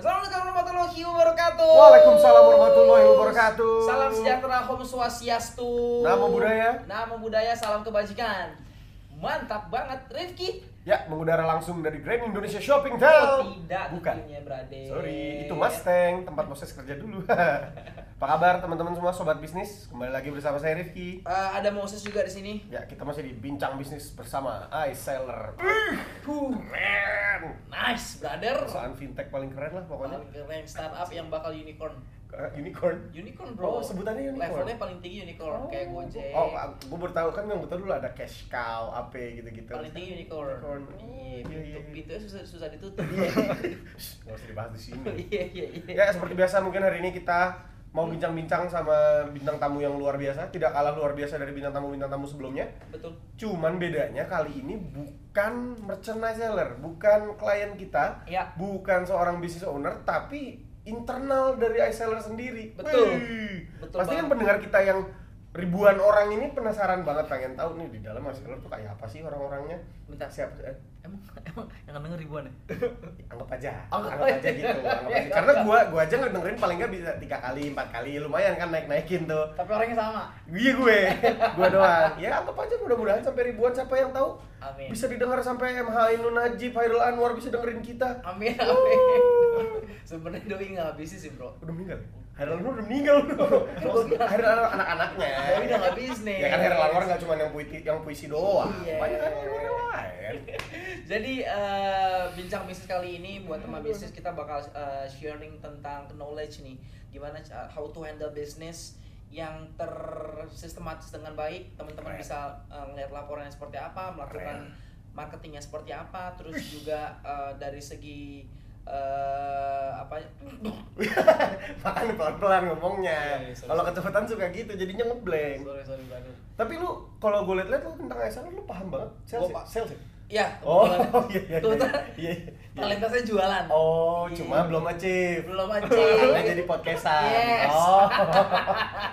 Assalamualaikum warahmatullahi wabarakatuh. Waalaikumsalam warahmatullahi wabarakatuh. Salam sejahtera, Om Swastiastu. Nama budaya. Nama budaya, salam kebajikan. Mantap banget, Rifki. Ya, mengudara langsung dari Grand Indonesia Shopping Oh, Town. tidak Bukan. tentunya, Brade. Sorry, itu Mustang, tempat Moses kerja dulu. Apa kabar teman-teman semua sobat bisnis? Kembali lagi bersama saya Rifki. Eh, ada Moses juga di sini. Ya, kita masih di bincang bisnis bersama iSeller. Keren. nice, brother. Perusahaan fintech paling keren lah pokoknya. Paling keren startup yang bakal unicorn. Eh, Unicorn. Unicorn, bro. Oh, sebutannya unicorn. Levelnya paling tinggi unicorn, kayak Gojek. Oh, gue baru tahu kan yang betul dulu ada cash cow, AP gitu-gitu. paling tinggi unicorn. Unicorn. Iya, Iya, pintu, iya, iya. pintunya susah susah ditutup. Shh, Nggak usah dibahas di sini. Iya, iya, iya. Ya seperti biasa mungkin hari ini kita mau bincang-bincang sama bintang tamu yang luar biasa, tidak kalah luar biasa dari bintang tamu-bintang tamu sebelumnya. Betul. Cuman bedanya kali ini bukan merchandise seller, bukan klien kita, Ya. bukan seorang business owner, tapi internal dari iSeller sendiri. Betul. Wih. Betul Pasti kan pendengar kita yang ribuan orang ini penasaran banget pengen tahu nih di dalam iSeller tuh kayak apa sih orang-orangnya. Bentar. Siapa? Eh, Emang emang yang denger ribuan ya? anggap aja Anggap anggap, aja. gitu anggap aja. karena gua gua aja ngedengerin paling nggak bisa tiga kali empat kali lumayan kan naik naikin tuh Tapi orangnya sama. iya gue gua doang ya anggap aja mudah-mudahan sampai ribuan siapa yang tahu Amin. bisa didengar sampai MH Ainun Najib Hairul Anwar bisa dengerin kita Amin, amin. Sebenarnya doi nggak bisnis sih, Bro. udah meninggal Hairul Anwar udah meninggal bro. Hairul Anwar anak-anaknya. Doi udah nggak bisnis. ya kan Hairul Anwar nggak cuma yang puisi yang puisi doang. Iya. banyak kan yang lain. Jadi eh, bincang bisnis kali ini buat teman bisnis kita bakal eh, sharing tentang knowledge nih, gimana ca- how to handle business yang tersistematis dengan baik. Teman-teman Keren. bisa ngeliat laporannya seperti apa, melakukan marketingnya seperti apa, terus juga eh, dari segi eh, apa makanya pelan-pelan ngomongnya Iya, iya, kalau kecepatan suka gitu jadinya ngeblank sorry sorry brother. Tapi lu kalau gue liat-liat lu tentang ASL lu paham banget. Sales, Gua pa- sales. ya? Ya, Oh, iya iya. kebetulan Iya. iya. Talentasnya jualan. Oh, Iya. cuma belum achieve. Belum aja. Makanya jadi podcastan. Yes. Oh.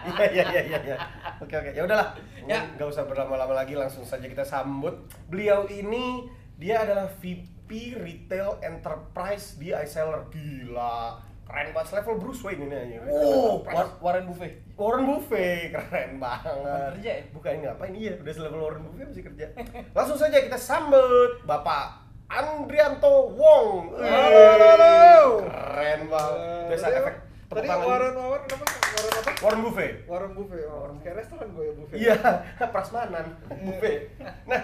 Iya iya iya iya iya. Oke oke. Ya udahlah. Ya. Enggak usah berlama-lama lagi, langsung saja kita sambut. Beliau ini dia adalah VP Retail Enterprise di iSeller. Gila. Keren banget level Bruce Wayne ini aja. Oh. War- Warren Buffett. Warren Buffett keren banget. Kerja ya? Bukan ini ngapain iya, udah selevel Warren Buffett masih kerja. Langsung saja kita sambut Bapak Andrianto Wong. Halo, halo, halo. Keren banget. Biasa Tadi efek apa? tepuk Tadi tangan. Warren Warren apa? Warren apa? Warren Buffett. Warren Buffet. Oh, kayak restoran gue ya Buffet. Iya, prasmanan Buffett. Nah,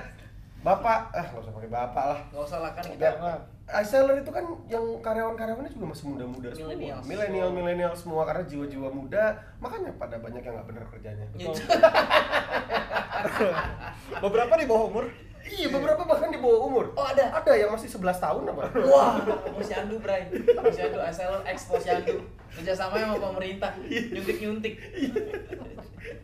Bapak, ah nggak usah pakai Bapak lah. Gak usah lah kan kita. ISeller itu kan yang karyawan-karyawannya juga masih muda-muda semua. Milenial, milenial semua karena jiwa-jiwa muda, makanya pada banyak yang nggak benar kerjanya. Betul. Beberapa di bawah umur. Iya, beberapa bahkan di bawah umur. Oh ada. Ada yang masih 11 tahun apa? Wah, posyandu Bray. Posyandu, Asalon X posyandu. Kerjasama sama pemerintah. Nyuntik nyuntik.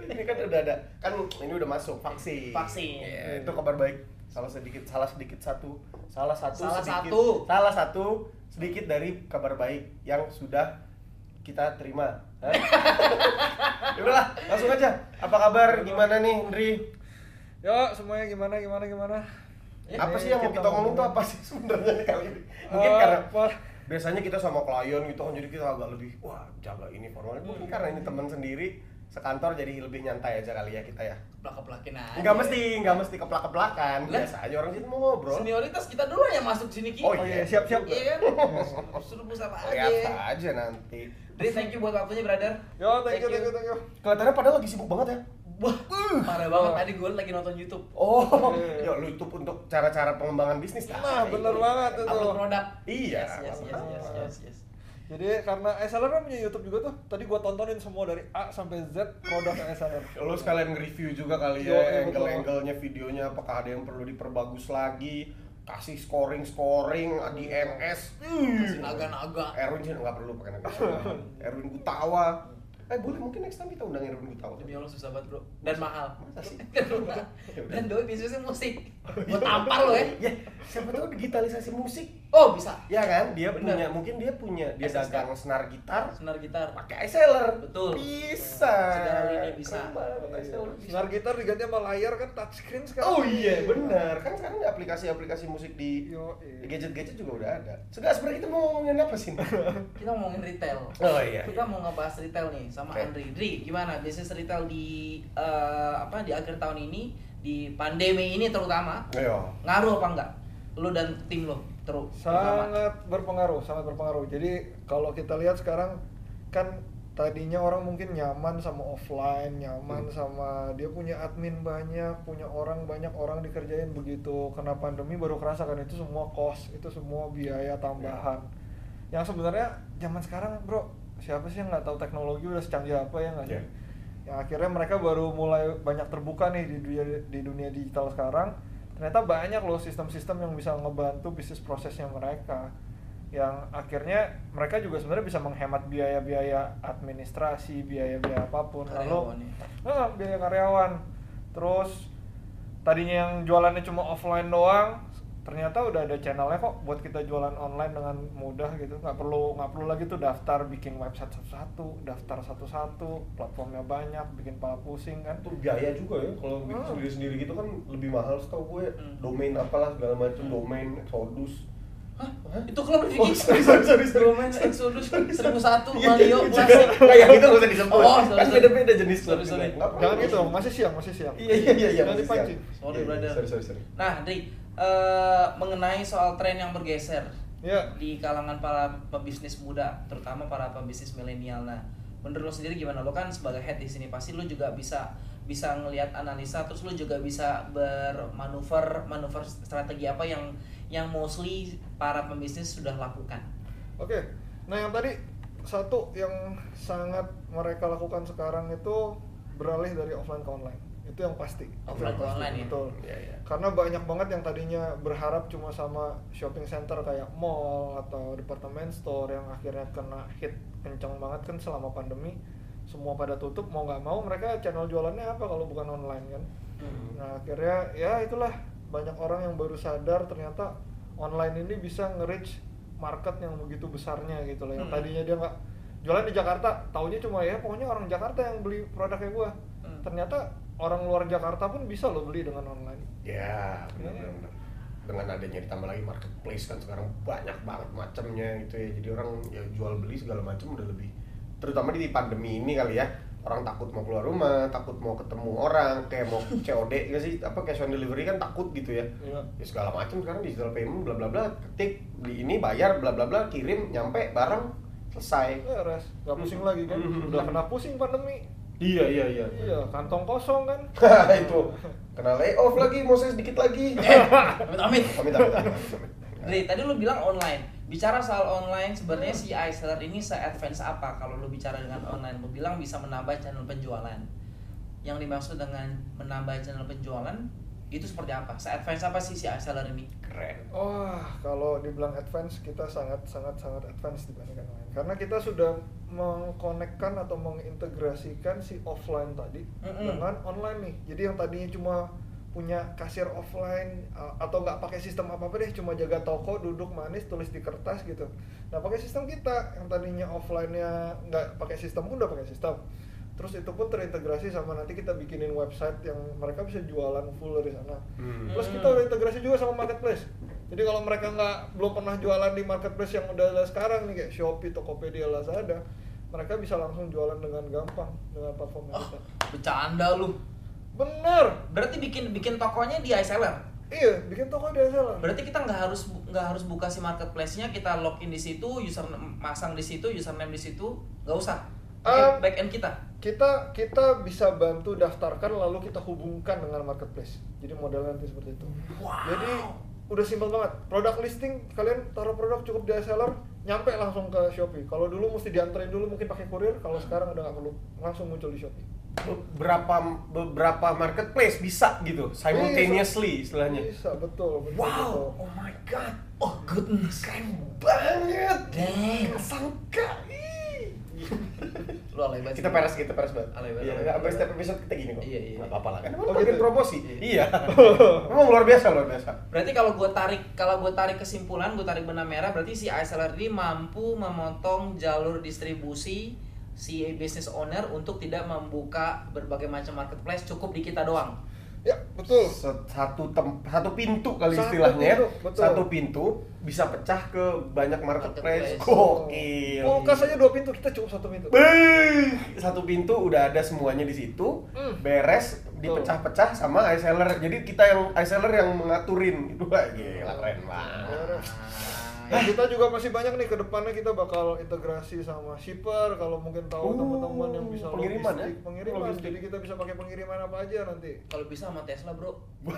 ini kan udah ada, kan ini udah masuk vaksin. Vaksin. Iya, itu kabar baik. Salah sedikit, salah sedikit satu, salah satu, Salah sedikit, satu. salah satu sedikit dari kabar baik yang sudah kita terima. Hah? Ya langsung aja. Apa kabar? Gimana nih, Indri? Yo, semuanya gimana gimana gimana? Ya, apa sih yang mau kita ngomong tuh apa sih sebenarnya nih kali ini? Mungkin Eh, karena apa? biasanya kita sama klien gitu kan jadi kita agak lebih wah jaga ini formal mungkin karena ini teman sendiri sekantor jadi lebih nyantai aja kali ya kita ya Plak-plakin aja. nggak mesti nggak mesti keplak keplakan Lah. biasa aja orang situ mau ngobrol Senioritas kita dulu yang masuk sini Ki. Oh, iya, siap siap. Iya kan? Suruh pusat lihat aja. aja nanti Dri, thank you buat waktunya, brother. Yo, thank you, thank you, thank you. kelihatannya padahal lagi sibuk banget ya Wah, parah banget. Tadi gue lagi nonton YouTube. oh Iya. ya lu YouTube untuk cara-cara pengembangan bisnis Nah, bener banget itu. Upload produk. Iya. Yes, yes, yes, yes, yes, yes. Jadi karena Esaler kan punya YouTube juga tuh. Tadi gua tontonin semua dari A sampai Z produk Esaler. Lo sekalian nge-review juga kali Yo, ya, angle-angle-nya videonya apakah ada yang perlu diperbagus lagi, kasih scoring-scoring di MS. Kasih naga-naga. Erwin sih nggak perlu pakai naga. Erwin Gutawa. Eh boleh mungkin next time kita undang Irwin Gutawa. Demi Allah susah banget bro Dan mahal Masa sih? Dan mahal. Dan doi bisnisnya musik Gue tampar lo ya Ya, siapa tahu digitalisasi musik. Oh bisa Ya kan? Dia Bener. punya mungkin dia punya dia SSK. dagang senar gitar Senar gitar pakai iSeller. Betul. Bisa. Segala lini bisa. Bisa. Senar gitar diganti sama layar kan touchscreen sekarang. Oh iya, benar. Kan sekarang aplikasi-aplikasi musik di iya. gadget-gadget juga udah ada. Sekarang sebenarnya kita mau ngomongin apa sih? Kita ngomongin retail Oh iya. Kita mau ngebahas retail nih sama Oke. Andri Dri, gimana bisnis retail di eh, apa di akhir tahun ini di pandemi ini terutama Ayo. ngaruh apa enggak? Lu dan tim lo terus terutama. sangat berpengaruh sangat berpengaruh jadi kalau kita lihat sekarang kan tadinya orang mungkin nyaman sama offline nyaman Hmm. sama dia punya admin banyak punya orang banyak orang dikerjain begitu kena pandemi baru kerasa kan itu semua cost itu semua biaya tambahan yang sebenarnya zaman sekarang bro siapa sih yang nggak tahu teknologi udah secanggih apa ya nggak sih Iya. yang akhirnya mereka baru mulai banyak terbuka nih di dunia di dunia digital sekarang ternyata banyak loh sistem-sistem yang bisa ngebantu bisnis prosesnya mereka yang akhirnya mereka juga sebenarnya bisa menghemat biaya-biaya administrasi biaya-biaya apa pun lalu Karyawan ya. Ah, biaya karyawan terus tadinya yang jualannya cuma offline doang ternyata udah ada channelnya kok buat kita jualan online dengan mudah gitu nggak perlu nggak perlu lagi tuh daftar bikin website satu-satu daftar satu-satu platformnya banyak bikin pala pusing kan Itu biaya juga ya kalau bikin Hmm. sendiri-sendiri gitu kan lebih mahal setahu gue. Hmm. Domain apalah segala macam, domain Exodus. Hah? Hah? Itu klub Oh, bikin sorry, sorry, sorry, sorry. Domain Exodus seribu satu Iya, Malio iya, klasik. Nggak, yang itu nggak usah disebut. Oh, sorry, kan sorry. beda-beda jenis Sorry, sorry. jangan gitu masih siang masih siang Iya, iya, iya, iya. Masih siang. Sorry, Iya, iya, brother. Sorry, sorry, sorry. Nah, Dri, eh, mengenai soal tren yang bergeser ya di kalangan para pebisnis muda, terutama para pebisnis milenial. Nah, menurut lo sendiri gimana? Lo kan sebagai head di sini pasti lo juga bisa bisa ngelihat analisa, terus lo juga bisa bermanuver manuver strategi apa yang yang mostly para pebisnis sudah lakukan. Oke, nah yang tadi satu yang sangat mereka lakukan sekarang itu beralih dari offline ke online. Itu yang pasti. Offline ke online ya? Betul. Iya, iya. Karena banyak banget yang tadinya berharap cuma sama shopping center kayak mall atau department store yang akhirnya kena hit kencang banget kan selama pandemi. Semua pada tutup mau nggak mau mereka channel jualannya apa kalau bukan online kan. Hmm. Nah akhirnya ya itulah banyak orang yang baru sadar ternyata online ini bisa nge-reach market yang begitu besarnya gitu loh. Yang Hmm. tadinya dia nggak jualan di Jakarta, taunya cuma ya pokoknya orang Jakarta yang beli produknya gua. Hmm. Ternyata orang luar Jakarta pun bisa loh beli dengan online. Ya, benar-benar. Dengan adanya ditambah lagi marketplace kan sekarang banyak banget macamnya gitu ya. Jadi orang ya jual beli segala macam udah lebih terutama di pandemi ini kali ya. Orang takut mau keluar rumah, takut mau ketemu orang, kayak mau COD nggak sih? Apa cash on delivery kan takut gitu ya. Iya. Ya segala macam sekarang digital payment bla bla bla, ketik beli ini bayar bla bla bla, kirim nyampe barang selesai. Beres, nggak pusing lagi kan? Hmm. Udah kena pusing pandemi. Iya iya iya. Iya, kantong kosong kan? itu kena layoff lagi, mau saya sedikit lagi. Amit amit. Amit amit amit. amit. Dri, tadi lu bilang online. Bicara soal online, sebenarnya si iSeller ini se-advance apa kalau lu bicara dengan online? Lu bilang bisa menambah channel penjualan. Yang dimaksud dengan menambah channel penjualan itu seperti apa? Se-advance apa sih si iSeller ini? Keren. Wah, kalau dibilang advance kita sangat sangat sangat advance dibandingkan lain. Karena kita sudah mengkonekkan atau mengintegrasikan si offline tadi Mm-mm. dengan online nih. Jadi yang tadinya cuma punya kasir offline uh, atau nggak pakai sistem apa apa deh, cuma jaga toko, duduk manis, tulis di kertas gitu. Nah pakai sistem kita yang tadinya offline-nya nggak pakai sistem pun udah pakai sistem. Terus itu pun terintegrasi sama nanti kita bikinin website yang mereka bisa jualan full dari sana. Hmm. Plus kita udah integrasi juga sama marketplace. Jadi kalau mereka nggak belum pernah jualan di marketplace yang udah ada sekarang nih kayak Shopee, Tokopedia, Lazada, mereka bisa langsung jualan dengan gampang dengan platform Oh, kita. bercanda lu. Bener. Berarti bikin bikin tokonya di iSeller. Iya, bikin toko di seller. Berarti kita nggak harus nggak harus buka si marketplace-nya, kita login di situ, user masang di situ, username di situ, nggak usah. Um, back end kita. Kita kita bisa bantu daftarkan lalu kita hubungkan dengan marketplace. Jadi modelnya nanti seperti itu. Wow. Jadi udah simpel banget. Produk listing kalian taruh produk cukup di seller, nyampe langsung ke Shopee. Kalau dulu mesti dianterin dulu mungkin pakai kurir, kalau sekarang udah nggak perlu, langsung muncul di Shopee. beberapa beberapa marketplace bisa gitu simultaneously istilahnya Bisa betul. betul, wow betul. oh my god Oh goodness. keren banget Dang. Sangka Ih. Lu Alay banget. kita peres kita peres banget Alay banget, iya sampai setiap episode kita gini kok Iya, iya. nggak apa-apa lah kan Oh, bagian gitu? promosi iya emang luar biasa luar biasa Berarti kalau gue tarik kalau gue tarik kesimpulan, gue tarik benang merah, berarti si iSeller ini mampu memotong jalur distribusi si business owner untuk tidak membuka berbagai macam marketplace cukup di kita doang. Ya betul. Satu tem satu pintu kali Satu istilahnya ya. pintu, betul. satu pintu bisa pecah ke banyak marketplace. Gokil. Kulkas aja dua pintu kita cukup satu pintu. Beuh, satu pintu udah ada semuanya di situ. Hmm. beres dipecah-pecah sama iSeller. Jadi kita yang iSeller yang mengaturin. Itu wah gila keren banget Nah, kita juga masih banyak nih ke depannya kita bakal integrasi sama shipper kalau mungkin tahu Oh, teman-teman yang bisa pengiriman logistik, ya? pengiriman. Logistik. Jadi kita bisa pakai pengiriman apa aja nanti. Kalau bisa sama Tesla, Bro.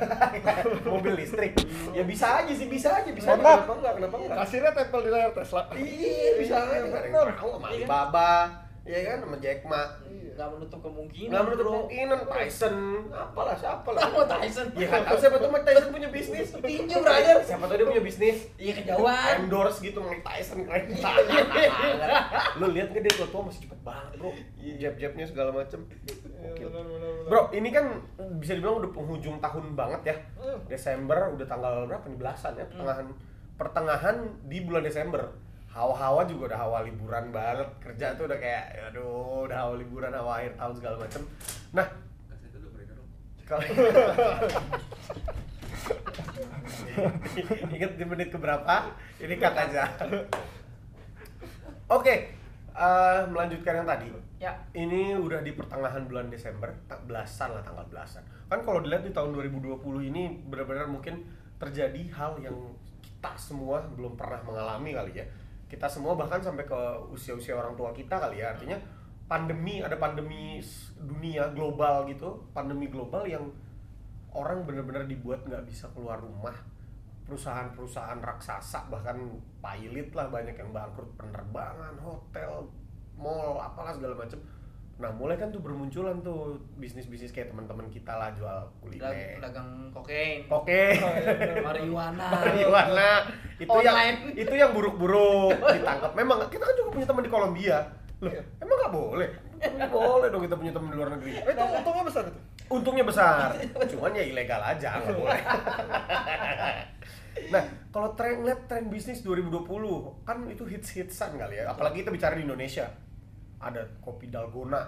mobil listrik ya bisa aja sih bisa aja bisa kenapa enggak kenapa enggak Kasirnya tempel di layar Tesla. iya bisa aja Iya, nggak Iya kan? Sama Jack Ma. Iya. Nggak menutup kemungkinan. nggak menutup kemungkinan Tyson. Apalah siapa lah. Sama Tyson. ya kan tahu siapa tuh Mike Tyson punya bisnis? Tinju, brother. siapa tuh dia punya bisnis? Iya kejauhan. endorse gitu Mike Tyson keren lu lihat nggak dia tua masih cepet banget bro? Jab jabnya segala macem. Iya, bro ini kan bisa dibilang udah penghujung tahun banget ya. Hmm. Desember udah tanggal berapa nih? Belasan ya pertengahan. Pertengahan di bulan Desember hawa-hawa juga udah hawa liburan banget kerja tuh udah kayak aduh udah hawa liburan hawa akhir tahun segala macem nah kalau inget di menit keberapa ini cut aja oke eh, melanjutkan yang tadi Ya. ini udah di pertengahan bulan Desember, tak belasan lah tanggal belasan. Kan kalau dilihat di tahun 2020 ini benar-benar mungkin terjadi hal yang kita semua belum pernah mengalami kali ya. Kita semua bahkan sampai ke usia-usia orang tua kita kali ya. Artinya pandemi, ada pandemi dunia global gitu, pandemi global yang orang benar-benar dibuat nggak bisa keluar rumah. Perusahaan-perusahaan raksasa bahkan pilot lah banyak yang bangkrut, penerbangan, hotel, mall, apalah segala macem. Nah mulai kan tuh bermunculan tuh bisnis-bisnis kayak teman-teman kita lah jual kuliner, Dagang kokain. oke, Marijuana. marijuana, itu yang itu yang buruk-buruk ditangkap. Memang kita kan juga punya teman di Kolombia. Loh, Iya. emang nggak boleh? Boleh dong kita punya teman di luar negeri. Eh, itu untungnya besar itu. Untungnya besar, cuman ya ilegal aja nggak boleh. nah, kalau tren lihat tren bisnis 2020 kan itu hits-hitsan kali ya. Apalagi kita bicara di Indonesia. Ada kopi dalgona.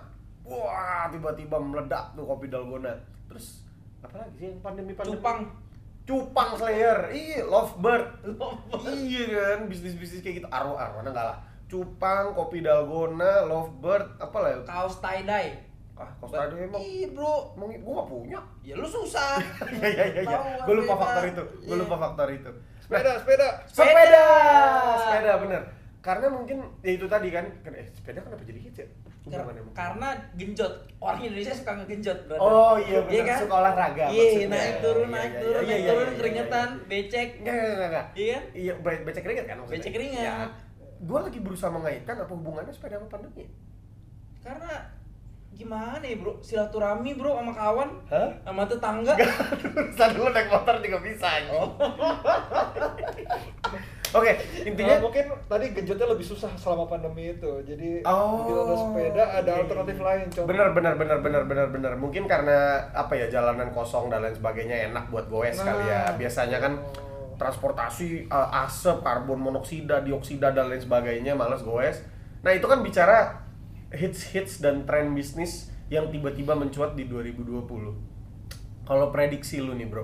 Wah, tiba-tiba meledak tuh kopi dalgona. Terus apa lagi sih yang pandemi-pandemi? Cupang. Cupang Slayer. Iya, Lovebird. iya kan, bisnis-bisnis kayak gitu. Arwah, arwana enggak lah. Cupang, kopi dalgona, Lovebird, apa lah? Kaos tie dye. Ah, kos tadi emang Iya, Bro. Emang gua gak punya. Ya lu susah. Iya iya iya. iya. Tahu, Gue lupa faktor itu. Gue Iya. lupa faktor itu. Sepeda, sepeda. sepeda. Sepeda. Sepeda bener. Karena mungkin ya itu tadi kan, kan eh sepeda kenapa jadi hits ya? Kar- Hubungannya mungkin. karena genjot orang Indonesia suka ngegenjot brother. Oh iya benar, suka olahraga iya maksudnya. naik turun Iya, naik iya, turun iya, naik iya, turun iya, keringetan iya. becek Enggak enggak enggak, iya kan Iya, be- becek keringet kan maksudnya? Becek keringat. Ya, gue lagi berusaha mengaitkan apa hubungannya sepeda sama pandemi. karena gimana ya bro silaturahmi bro sama kawan Hah? sama tetangga Urusan dulu naik motor juga bisa oh Oke, Intinya intinya mungkin tadi genjotnya lebih susah selama pandemi itu. Jadi Oh, begitu ada sepeda ada iya, alternatif iya. lain. Contoh. Bener bener bener bener bener bener. Mungkin karena apa ya jalanan kosong dan lain sebagainya enak buat goes Nah. kali ya. Biasanya kan Oh. transportasi uh, asap, karbon monoksida, dioksida dan lain sebagainya males goes. Nah itu kan bicara hits-hits dan tren bisnis yang tiba-tiba mencuat di 2020. Kalau prediksi lu nih bro,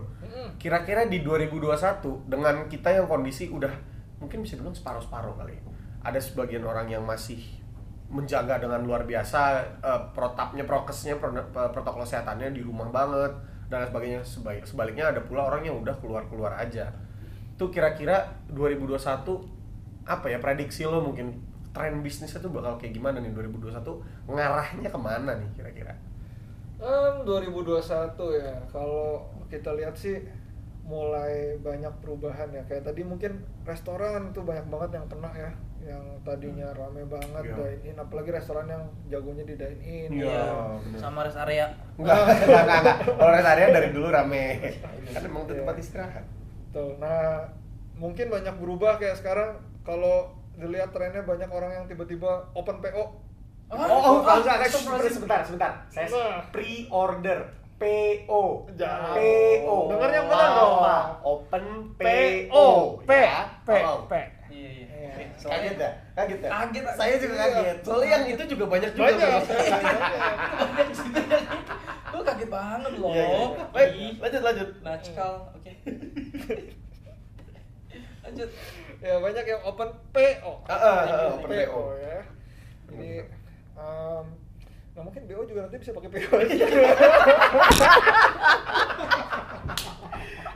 kira-kira di 2021 dengan kita yang kondisi udah mungkin bisa dibilang separuh-separuh kali. ya. Ada sebagian orang yang masih menjaga dengan luar biasa eh, protapnya, prokesnya, pro- eh, protokol kesehatannya di rumah banget dan sebagainya. Sebaik, sebaliknya ada pula orang yang udah keluar-keluar aja. Tuh kira-kira 2021 apa ya prediksi lo mungkin tren bisnisnya tuh bakal kayak gimana nih 2021 ngarahnya ke mana nih kira-kira? Em, 2021 ya. Kalau kita lihat sih mulai banyak perubahan ya. Kayak tadi mungkin restoran tuh banyak banget yang kena ya. Yang tadinya rame banget Iya. dine in, apalagi restoran yang jagonya di dine in. Iya. iya bener. sama rest area Enggak, enggak, enggak. Kalau rest area dari dulu rame. Kan emang itu Iya. tempat istirahat. Tuh, nah mungkin banyak berubah kayak sekarang kalau dilihat trennya banyak orang yang tiba-tiba open PO Apa? Oh, oh, Ah, sebentar, astagfirullahaladzim. sebentar, sebentar. Saya Nah. pre-order. PO. Jangan. PO. Dengar yang benar dong. Apa? Open P PO. O P ya. P Oh. P. Iya, iya. Iya. Kaget ya? Kaget ya? Kaget, Saya juga iya. kaget. Soalnya yang itu juga banyak juga. Banyak. Bang. banyak juga. Gue kaget banget loh. Iya, iya. Baik, lanjut lanjut. Natskal, oke. Lanjut. Ya banyak yang open PO. Ah, ah, ah, open PO. ya. Ini um, nah mungkin BO juga nanti bisa pakai PO aja.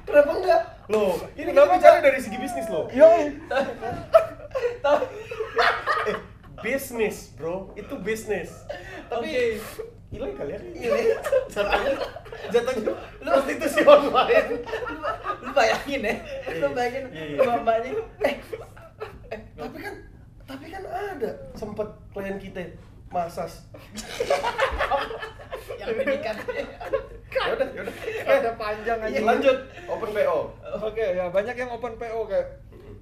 Kenapa enggak? Loh, ini Kenapa bicara enggak? dari segi bisnis loh. Yoi. Tapi Eh, bisnis, bro. Itu bisnis. Tapi ilegal ya? Jatuhnya, jatuhnya prostitusi online. lu bayangin ya, lu bayangin Iya, iya. mbak-mbaknya eh Eh, tapi kan tapi kan ada sempet klien kita masas. yang menikah. Ya udah, ya udah. Ada panjang aja. Lanjut. Open PO. Oke, ya banyak yang open PO kayak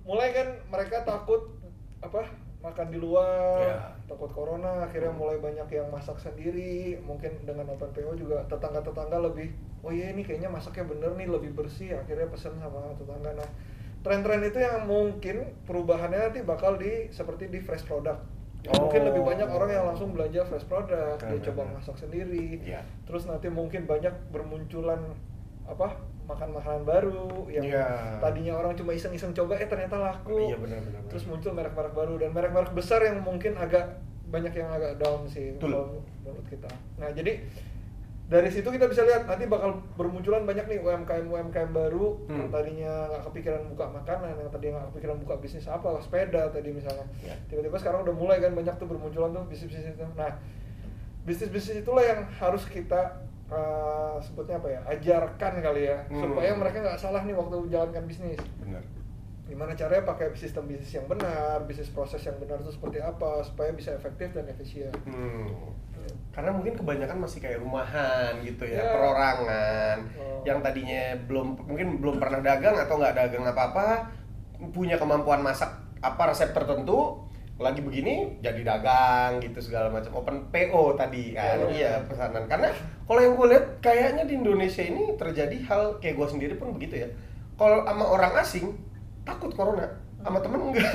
mulai kan mereka takut apa makan di luar, Ya. takut corona, akhirnya mulai banyak yang masak sendiri. Mungkin dengan open PO juga tetangga-tetangga lebih, oh iya ini kayaknya masaknya bener nih lebih bersih. Akhirnya pesan sama tetangga. Nah, tren-tren itu yang mungkin perubahannya nanti bakal di seperti di fresh product. Ya, Mungkin Oh. lebih banyak orang yang langsung belanja fresh product, dia Keren, coba masak sendiri. Iya. Terus nanti mungkin banyak bermunculan apa makan makanan baru yang Iya. tadinya orang cuma iseng-iseng coba eh ternyata laku. Iya, benar, benar. Terus muncul merek-merek baru dan merek-merek besar yang mungkin agak banyak yang agak down sih kalau menurut kita. Nah, jadi dari situ kita bisa lihat nanti bakal bermunculan banyak nih UMKM UMKM baru yang Hmm. tadinya nggak kepikiran buka makanan, yang tadinya nggak kepikiran buka bisnis apa, sepeda tadi misalnya. Ya. Tiba-tiba sekarang udah mulai kan banyak tuh bermunculan tuh bisnis-bisnis itu. Nah, bisnis-bisnis itulah yang harus kita uh, sebutnya apa ya ajarkan kali ya Hmm. supaya mereka nggak salah nih waktu menjalankan bisnis Benar. gimana caranya pakai sistem bisnis yang benar bisnis proses yang benar itu seperti apa supaya bisa efektif dan efisien Hmm. Karena mungkin kebanyakan masih kayak rumahan gitu ya, Ya. perorangan. Oh. Yang tadinya belum mungkin belum pernah dagang atau nggak dagang apa-apa, punya kemampuan masak apa resep tertentu, lagi begini jadi dagang gitu segala macam. Open PO tadi kan, Ya. iya pesanan. Karena kalau yang gue lihat kayaknya di Indonesia ini terjadi hal kayak gue sendiri pun begitu ya. Kalau sama orang asing takut corona, sama temen enggak.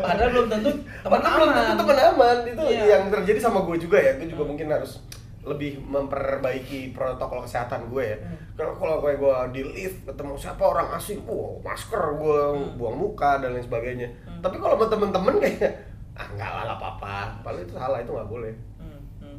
Padahal belum tentu teman Padahal belum tentu aman. teman aman itu Iya. yang terjadi sama gue juga ya gue juga mungkin harus lebih memperbaiki protokol kesehatan gue ya Hmm. kalau kalau gue gue di lift ketemu siapa orang asing wow masker gue Hmm. buang muka dan lain sebagainya Hmm. tapi kalau sama temen-temen kayaknya ah enggak lah apa apa padahal itu salah itu nggak boleh Hmm, hmm.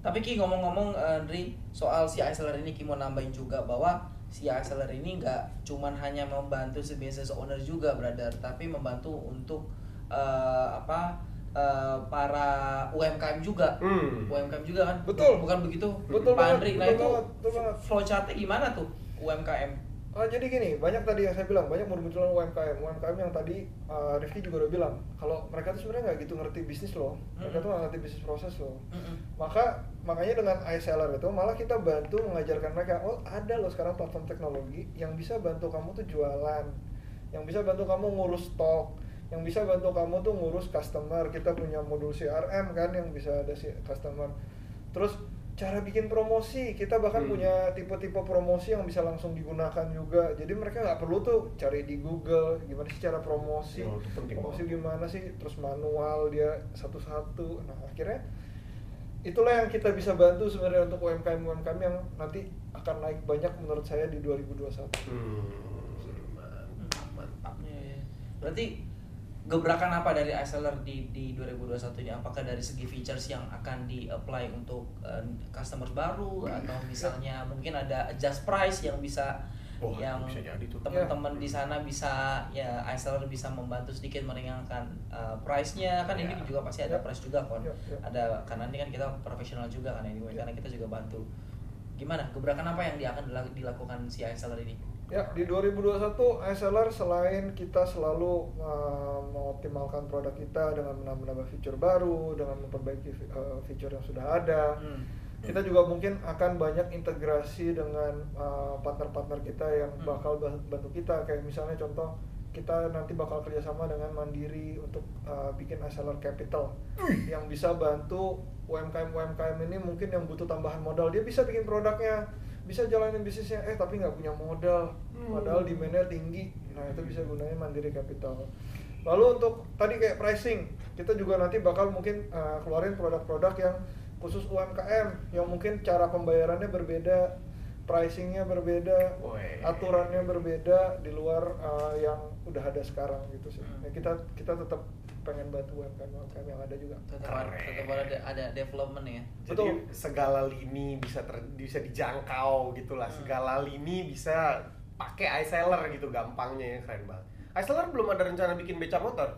Tapi Ki ngomong-ngomong eh, Andri soal si Iceler ini Ki mau nambahin juga bahwa si Iceler ini nggak cuman hanya membantu si business owner juga brother, tapi membantu untuk eh, apa eh, para UMKM juga. Hmm. UMKM juga kan? Betul. Bukan begitu? Betul Pak Andri, nah betul itu banget, betul banget. flow chartnya gimana tuh UMKM? Ah, jadi gini, banyak tadi yang saya bilang, banyak bermunculan UMKM. UMKM yang tadi uh, Rifki juga udah bilang, kalau mereka tuh sebenarnya nggak gitu ngerti bisnis loh. Mereka Mm-mm. tuh nggak ngerti bisnis proses loh. Mm-mm. Maka makanya dengan iSeller itu malah kita bantu mengajarkan mereka, oh ada loh sekarang platform teknologi yang bisa bantu kamu tuh jualan, yang bisa bantu kamu ngurus stok, yang bisa bantu kamu tuh ngurus customer. Kita punya modul CRM kan yang bisa ada si customer. Terus cara bikin promosi, kita bahkan Hmm. punya tipe-tipe promosi yang bisa langsung digunakan juga. Jadi mereka nggak perlu tuh cari di Google gimana sih cara promosi, Oh, promosi banget. gimana sih, terus manual dia satu-satu. Nah akhirnya itulah yang kita bisa bantu sebenarnya untuk UMKM UMKM yang nanti akan naik banyak menurut saya di 2021. hmm. mantap mantap iya. Berarti gebrakan apa dari iSeller di di 2021 ini? Apakah dari segi features yang akan di-apply untuk eh, customer baru atau misalnya mungkin ada adjust price yang bisa Wah, yang teman-teman di sana bisa ya iSeller bisa membantu sedikit meringankan eh, price-nya kan ini Ya. juga pasti ada Ya. price juga kan. Ya, ya. Ada karena ini kan kita profesional juga kan ini Ya. karena kita juga bantu. Gimana gebrakan apa yang dia akan dila- dilakukan si iSeller ini? Ya, di 2021 iSeller selain kita selalu uh, mengoptimalkan produk kita dengan menambah-nambah fitur baru, dengan memperbaiki uh, fitur yang sudah ada, Hmm. kita juga mungkin akan banyak integrasi dengan uh, partner-partner kita yang Hmm. bakal ba- bantu kita. Kayak misalnya contoh kita nanti bakal kerjasama dengan Mandiri untuk uh, bikin reseller capital yang bisa bantu UMKM UMKM ini mungkin yang butuh tambahan modal dia bisa bikin produknya bisa jalanin bisnisnya. Eh tapi nggak punya modal. Hmm. padahal demandnya tinggi. Nah itu bisa gunain Mandiri Capital. Lalu untuk tadi kayak pricing kita juga nanti bakal mungkin uh, keluarin produk-produk yang khusus UMKM yang mungkin cara pembayarannya berbeda pricingnya berbeda aturannya berbeda di luar uh, yang udah ada sekarang gitu sih. Hmm. Ya, kita kita tetap pengen bantu UMKM UMKM yang ada juga tetap tetap ada, ada development ya Jadi Betul. segala lini bisa ter, bisa dijangkau gitulah. Hmm. Segala lini bisa pakai iSeller gitu gampangnya ya keren banget. iSeller belum ada rencana bikin beca motor.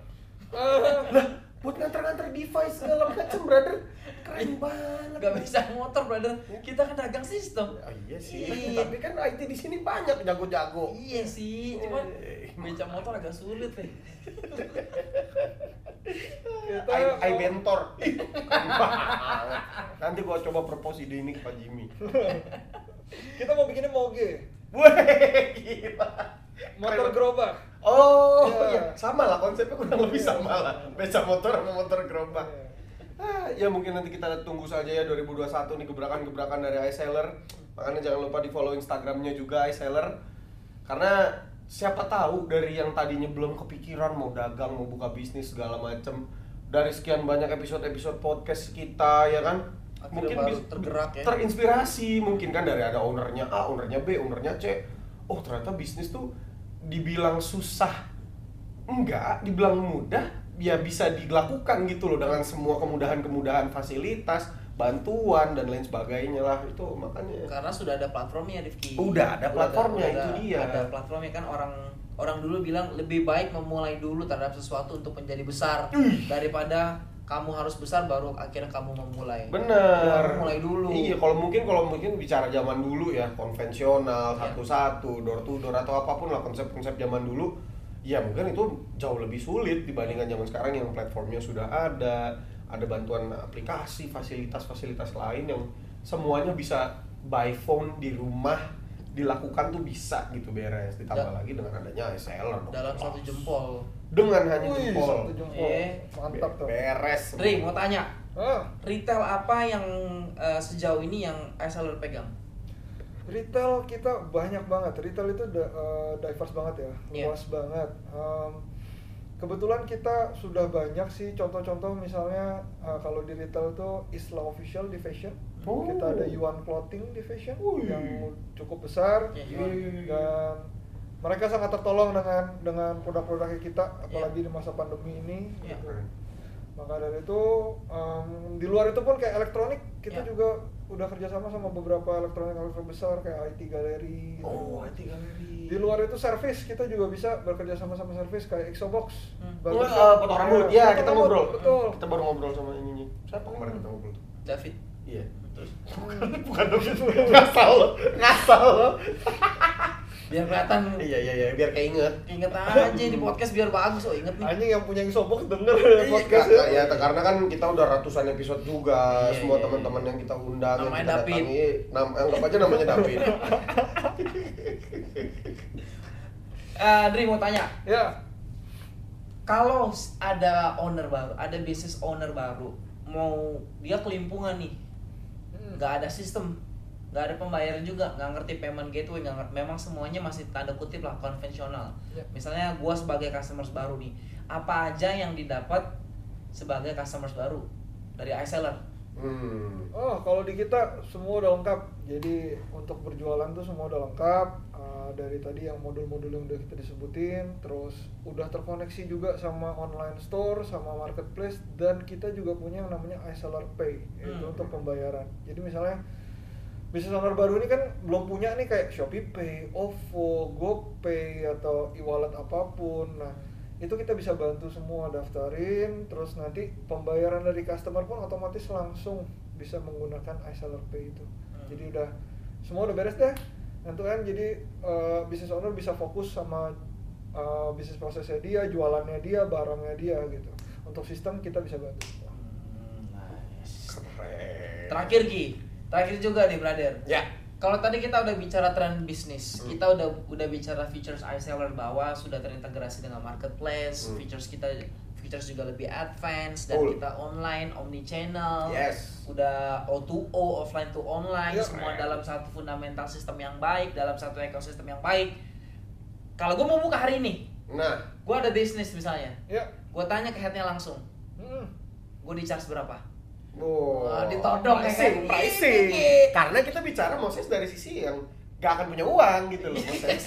lah, buat nganter-nganter device segala macam, brother. Keren banget. Gak bisa motor brother kita kan dagang sistem Oh, iya sih, Iya. tapi kan IT di sini banyak jago-jago. iya sih cuman Eh, beca motor agak sulit nih kita I, I bentor. Nanti gua coba propose ide ini ke Pak Jimmy. kita mau bikinnya moge Wih, gila. motor gerobak Oh, Iya. iya. sama lah konsepnya kurang lebih Iya, sama lah. Beca motor sama motor gerobak. Iya. Ah, ya mungkin nanti kita tunggu saja ya 2021 nih gebrakan-gebrakan dari iSeller. Makanya jangan lupa di follow Instagramnya juga iSeller. Karena siapa tahu dari yang tadinya belum kepikiran mau dagang, mau buka bisnis segala macem dari sekian banyak episode-episode podcast kita ya kan Akhirnya baru bis- tergerak ya. terinspirasi mungkin kan dari ada ownernya A, ownernya B, ownernya C. Oh ternyata bisnis tuh dibilang susah enggak, dibilang mudah, ya bisa dilakukan gitu loh dengan semua kemudahan-kemudahan fasilitas, bantuan dan lain sebagainya lah itu makanya. karena sudah ada platformnya Rifki Udah ada platformnya, itu dia. ada platformnya kan orang orang dulu bilang lebih baik memulai dulu terhadap sesuatu untuk menjadi besar daripada kamu harus besar baru akhirnya kamu memulai Bener. Mulai dulu Iya, kalau mungkin kalau mungkin bicara zaman dulu ya konvensional Iya. satu-satu, door to door atau apa pun lah konsep-konsep zaman dulu, ya mungkin itu jauh lebih sulit dibandingkan zaman sekarang yang platformnya sudah ada, ada bantuan aplikasi, fasilitas-fasilitas lain yang semuanya bisa by phone di rumah dilakukan tuh bisa gitu beres ditambah Da- lagi dengan adanya reseller dong. dalam satu jempol dengan hanya Wih, jempol satu jempol Iya. mantap tuh beres Ri mau tanya ah retail apa yang eh, sejauh ini yang iSeller pegang Retail kita banyak banget. Retail itu da- eh, diverse banget ya, Iya. luas banget. Em, kebetulan kita sudah banyak sih contoh-contoh misalnya eh, kalau di retail itu Isla Official di fashion. Oh. Kita ada Yuan Clothing di fashion Wih. yang cukup besar Yuan. dan mereka sangat tertolong dengan dengan produk-produknya kita apalagi Iya. di masa pandemi ini. Iya. gitu. Maka dari itu em, di luar itu pun kayak elektronik kita Ya. juga udah kerjasama sama beberapa elektronik elektronik besar kayak IT Gallery. gitu. oh IT Gallery Di luar itu service kita juga bisa bekerja sama sama service kayak Exobox. Hmm. Oh, Barbershop. eh, potong rambut. Ya, potong kita rambut, ngobrol. Betul. Kita baru ngobrol sama ini. Siapa kemarin kita ngobrol tuh? David Iya. terus Bukan dong. Ngasal lo. Ngasal lo. biar kelihatan Iya iya iya, biar keinget. inget aja di podcast biar bagus oh inget nih Anjing yang punya Exobox denger Iya, podcast Kak, ya, karena kan kita udah ratusan episode juga, Iya, semua iya, teman-teman yang kita undang, yang Namanya kita David. datangi, nam anggap aja namanya David. Eh, Dri mau tanya Ya. kalau ada owner baru ada bisnis owner baru mau dia kelimpungan nih Hmm. nggak ada sistem nggak ada pembayaran juga nggak ngerti payment gateway nggak ngerti memang semuanya masih tanda kutip lah konvensional Ya. misalnya gua sebagai customers baru nih apa aja yang didapat sebagai customers baru dari iSeller Hmm. Oh, kalau di kita semua udah lengkap. Jadi untuk berjualan tuh semua udah lengkap. Uh, dari tadi yang modul-modul yang udah kita disebutin, terus udah terkoneksi juga sama online store, sama marketplace, dan kita juga punya yang namanya iSeller Pay, yaitu Hmm. untuk pembayaran. Jadi misalnya bisnis owner baru ini kan belum punya nih kayak Shopee Pay, OVO, GoPay atau e-wallet apa pun. Nah, itu kita bisa bantu semua daftarin, terus nanti pembayaran dari customer pun otomatis langsung bisa menggunakan iSeller Pay itu. Hmm. Jadi udah semua udah beres deh. Nanti kan jadi eh, business owner bisa fokus sama eh, bisnis prosesnya dia, jualannya dia, barangnya dia gitu. Untuk sistem kita bisa bantu. Hmm, nice. Keren. terakhir Ki terakhir juga nih brother Ya. Kalau tadi kita udah bicara tren bisnis, Hmm. kita udah udah bicara features iSeller bahwa sudah terintegrasi dengan marketplace, Hmm. features kita features juga lebih advance dan Betul. kita online, omni channel. Yes. Udah O2O, offline to online, Yep. semua dalam satu fundamental sistem yang baik, dalam satu ekosistem yang baik. Kalau gue mau buka hari ini, Nah, gue ada bisnis misalnya, Ya. gue tanya ke headnya langsung, Hmm. gue di charge berapa? Wow. Wah, ditodong ya pricing, kan? pricing. Iya. Karena kita bicara Moses dari sisi yang gak akan punya uang gitu loh Moses.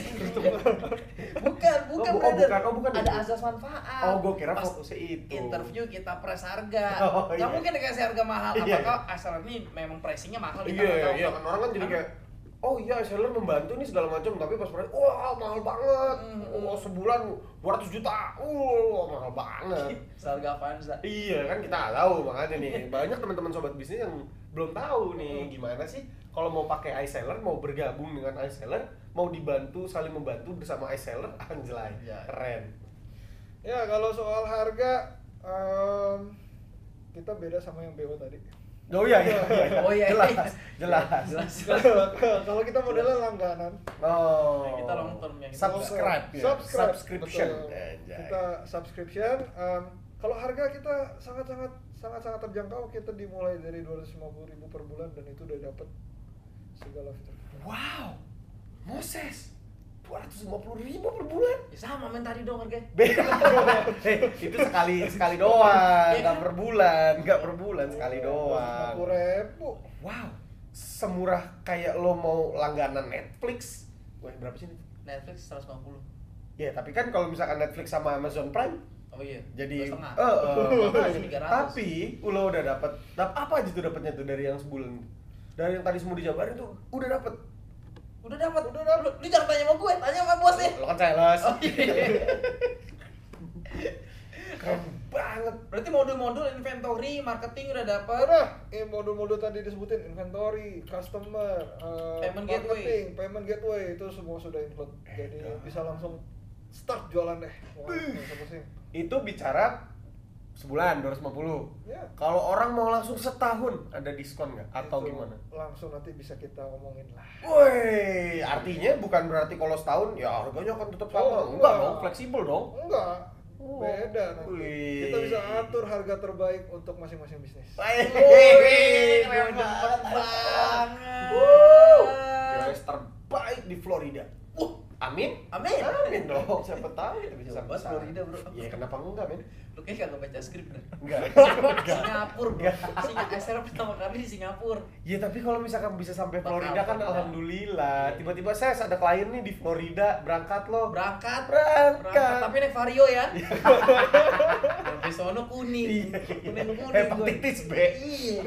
Bukan, bukan, Oh, bu- oh, brother. bukan, oh, bukan Ada itu. asas manfaat. Oh, gue kira Pas fokusnya itu. Interview kita press harga. Oh, Nggak iya. mungkin dikasih harga mahal. Iya. Apakah asal ini memang pricingnya mahal Iya, nggak tahu. iya kan orang kan jadi kayak Oh iya, seller membantu nih segala macam, tapi pas price, wah mahal banget, Hmm. oh, sebulan 200 juta, uh mahal banget. Seharga Avanza. Iya kan kita nggak tahu makanya nih banyak teman-teman sobat bisnis yang belum tahu nih gimana sih kalau mau pakai iSeller mau bergabung dengan iSeller mau dibantu saling membantu bersama iSeller anjlay Iya. keren Ya kalau soal harga em, kita beda sama yang BO tadi. Oh iya iya, iya. Oh, iya, jelas iya. jelas Jelas. kalau kita modelnya langganan. oh Nah, kita long term yang subscribe ya Subscribe, subscription betul. Kita subscription. em, kalau harga kita sangat-sangat sangat-sangat terjangkau, kita dimulai dari 250.000 ribu per bulan dan itu udah dapat segala fitur. wow Moses 250 ribu per bulan Ya sama men tadi dong harga. beda Eh, itu sekali sekali doang Iya nggak per bulan nggak per bulan sekali doang 250 ribu. wow semurah kayak lo mau langganan Netflix wah berapa sih ini? Netflix 150. ya tapi kan kalau misalkan Netflix sama Amazon Prime Oh iya. jadi Dua setengah. eh, Makanya 300. tapi lo udah dapat dap apa aja tuh dapatnya tuh dari yang sebulan dari yang tadi semua dijabarin tuh udah dapet Udah dapat, udah dapat. Lu jangan tanya sama gue, tanya sama bosnya. lo kan sales Oh iya. keren banget Berarti modul-modul inventory, marketing udah dapat. Udah, eh modul-modul tadi disebutin inventory, customer, eh, Payment marketing, payment gateway itu semua sudah include. Jadi Edan. bisa langsung start jualan deh. Wah, itu bicara sebulan 250 Ya. kalau orang mau langsung setahun ada diskon nggak atau itu gimana Langsung nanti bisa kita omongin lah. Woi, artinya bukan berarti kalau setahun ya harganya akan tetap sama. Oh, enggak enggak. dong, fleksibel dong. Enggak, Oh. beda nanti. Wih. Kita bisa atur harga terbaik untuk masing-masing bisnis. Wih, banget. Terbaik di Florida. Uh, amin. Amin. Amin dong. Siapa tahu kita bisa sampai Florida, bro. Iya, kenapa enggak, men? Lu kayak kagak baca skrip kan? Enggak. Singapura, bro. Singapura SR pertama kali di Singapura. Ya tapi kalau misalkan bisa sampai Florida kan alhamdulillah. Tiba-tiba saya ada klien nih di Florida, berangkat loh. Berangkat. Berangkat. Tapi naik vario ya. Sampai sono kuning. Iya. Kuning kuning. Hepatitis B. Iya.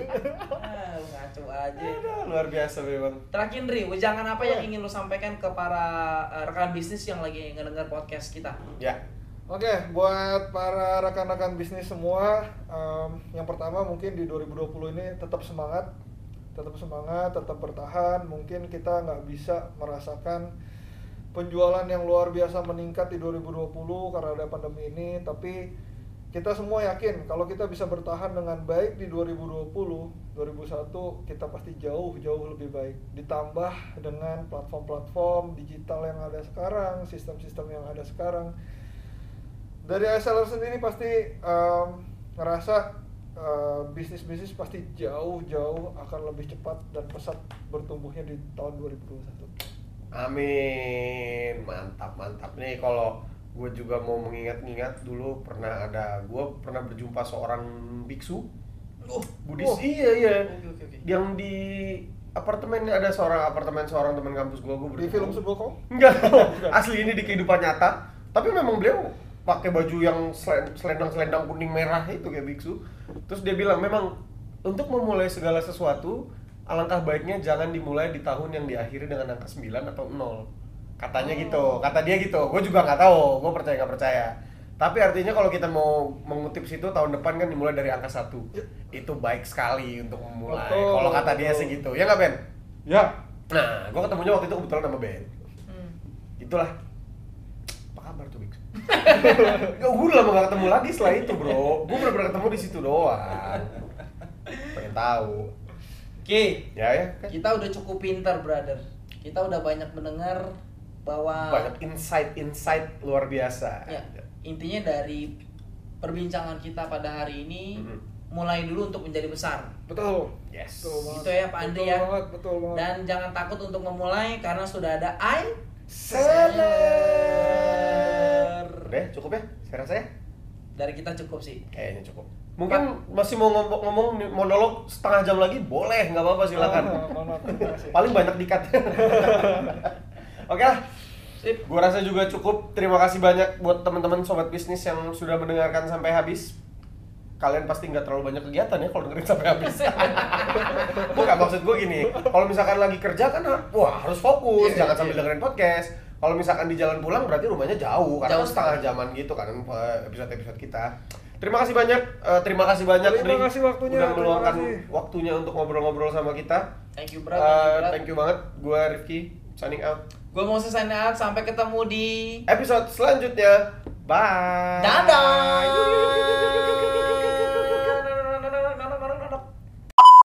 Ah, ngaco aja. Aduh, luar biasa memang. Terakhir Dri, jangan apa yang ingin lu sampaikan ke para eh, rekan bisnis yang lagi ngedenger podcast kita? Ya. Oke, buat para rekan-rekan bisnis semua, em, yang pertama mungkin di 2020 ini tetap semangat, tetap semangat, tetap bertahan. Mungkin kita nggak bisa merasakan penjualan yang luar biasa meningkat di 2020 karena ada pandemi ini, tapi kita semua yakin kalau kita bisa bertahan dengan baik di 2020, 2001 kita pasti jauh jauh lebih baik. Ditambah dengan platform-platform digital yang ada sekarang, sistem-sistem yang ada sekarang dari seller sendiri pasti em, ngerasa eh, bisnis-bisnis pasti jauh-jauh akan lebih cepat dan pesat bertumbuhnya di tahun 2021. Amin, mantap mantap. Nih kalau gue juga mau mengingat-ingat dulu pernah ada gue pernah berjumpa seorang biksu. Uh, Buddhis Oh. iya iya. Oke, oke. yang di apartemen ada seorang apartemen seorang teman kampus gue gue Di film Suboko? enggak. Asli ini di kehidupan nyata. Tapi memang beliau pakai baju yang selen- selendang-selendang kuning merah itu kayak biksu. Terus dia bilang memang untuk memulai segala sesuatu alangkah baiknya jangan dimulai di tahun yang diakhiri dengan angka 9 atau 0 katanya Oh. gitu kata dia gitu. Gue juga nggak tahu. Gue percaya nggak percaya. Tapi artinya kalau kita mau mengutip situ tahun depan kan dimulai dari angka satu. Ya. itu baik sekali untuk memulai. Kalau kata dia sih gitu. Ya nggak Ben? Ya. nah gue ketemunya waktu itu kebetulan sama Ben. Hmm. itulah. Apa kabar tuh? ya gue udah lama gak ketemu lagi setelah itu bro gue bener-bener ketemu di situ doang pengen tahu Oke, Ya ya. kan? kita udah cukup pinter, brother. Kita udah banyak mendengar bahwa Banyak insight-insight luar biasa. ya, intinya dari perbincangan kita pada hari ini Mhm. mulai dulu untuk menjadi besar. Betul. Yes. Betul banget. Gitu ya, Pak Andri betul ya. Banget, betul banget. Dan jangan takut untuk memulai karena sudah ada I Seller. Udah cukup ya? Saya rasa ya? Dari kita cukup sih. Kayaknya cukup. Mungkin masih mau ngomong, ngomong monolog setengah jam lagi boleh, nggak apa-apa silakan. Oh. Paling banyak dikat. Oke lah. Sip. Gua rasa juga cukup. Terima kasih banyak buat teman-teman sobat bisnis yang sudah mendengarkan sampai habis. Kalian pasti nggak terlalu banyak kegiatan ya kalau dengerin sampai habis. Bukan maksud gue gini. Kalau misalkan lagi kerja kan, wah harus fokus, Iya, jangan iya. sambil dengerin podcast. Kalau misalkan di jalan pulang berarti rumahnya jauh, karena Jauh setengah sekali. jaman gitu kan eh, episode-episode kita. Terima kasih banyak, eh, terima kasih banyak Terima Dri, kasih waktunya, udah meluangkan waktunya untuk ngobrol-ngobrol sama kita. Thank you, bro. Eh, Thank you, bro. thank you banget, gue Rifki signing out. Gue mau selesai out. Sampai ketemu di Episode selanjutnya, bye. Dadah.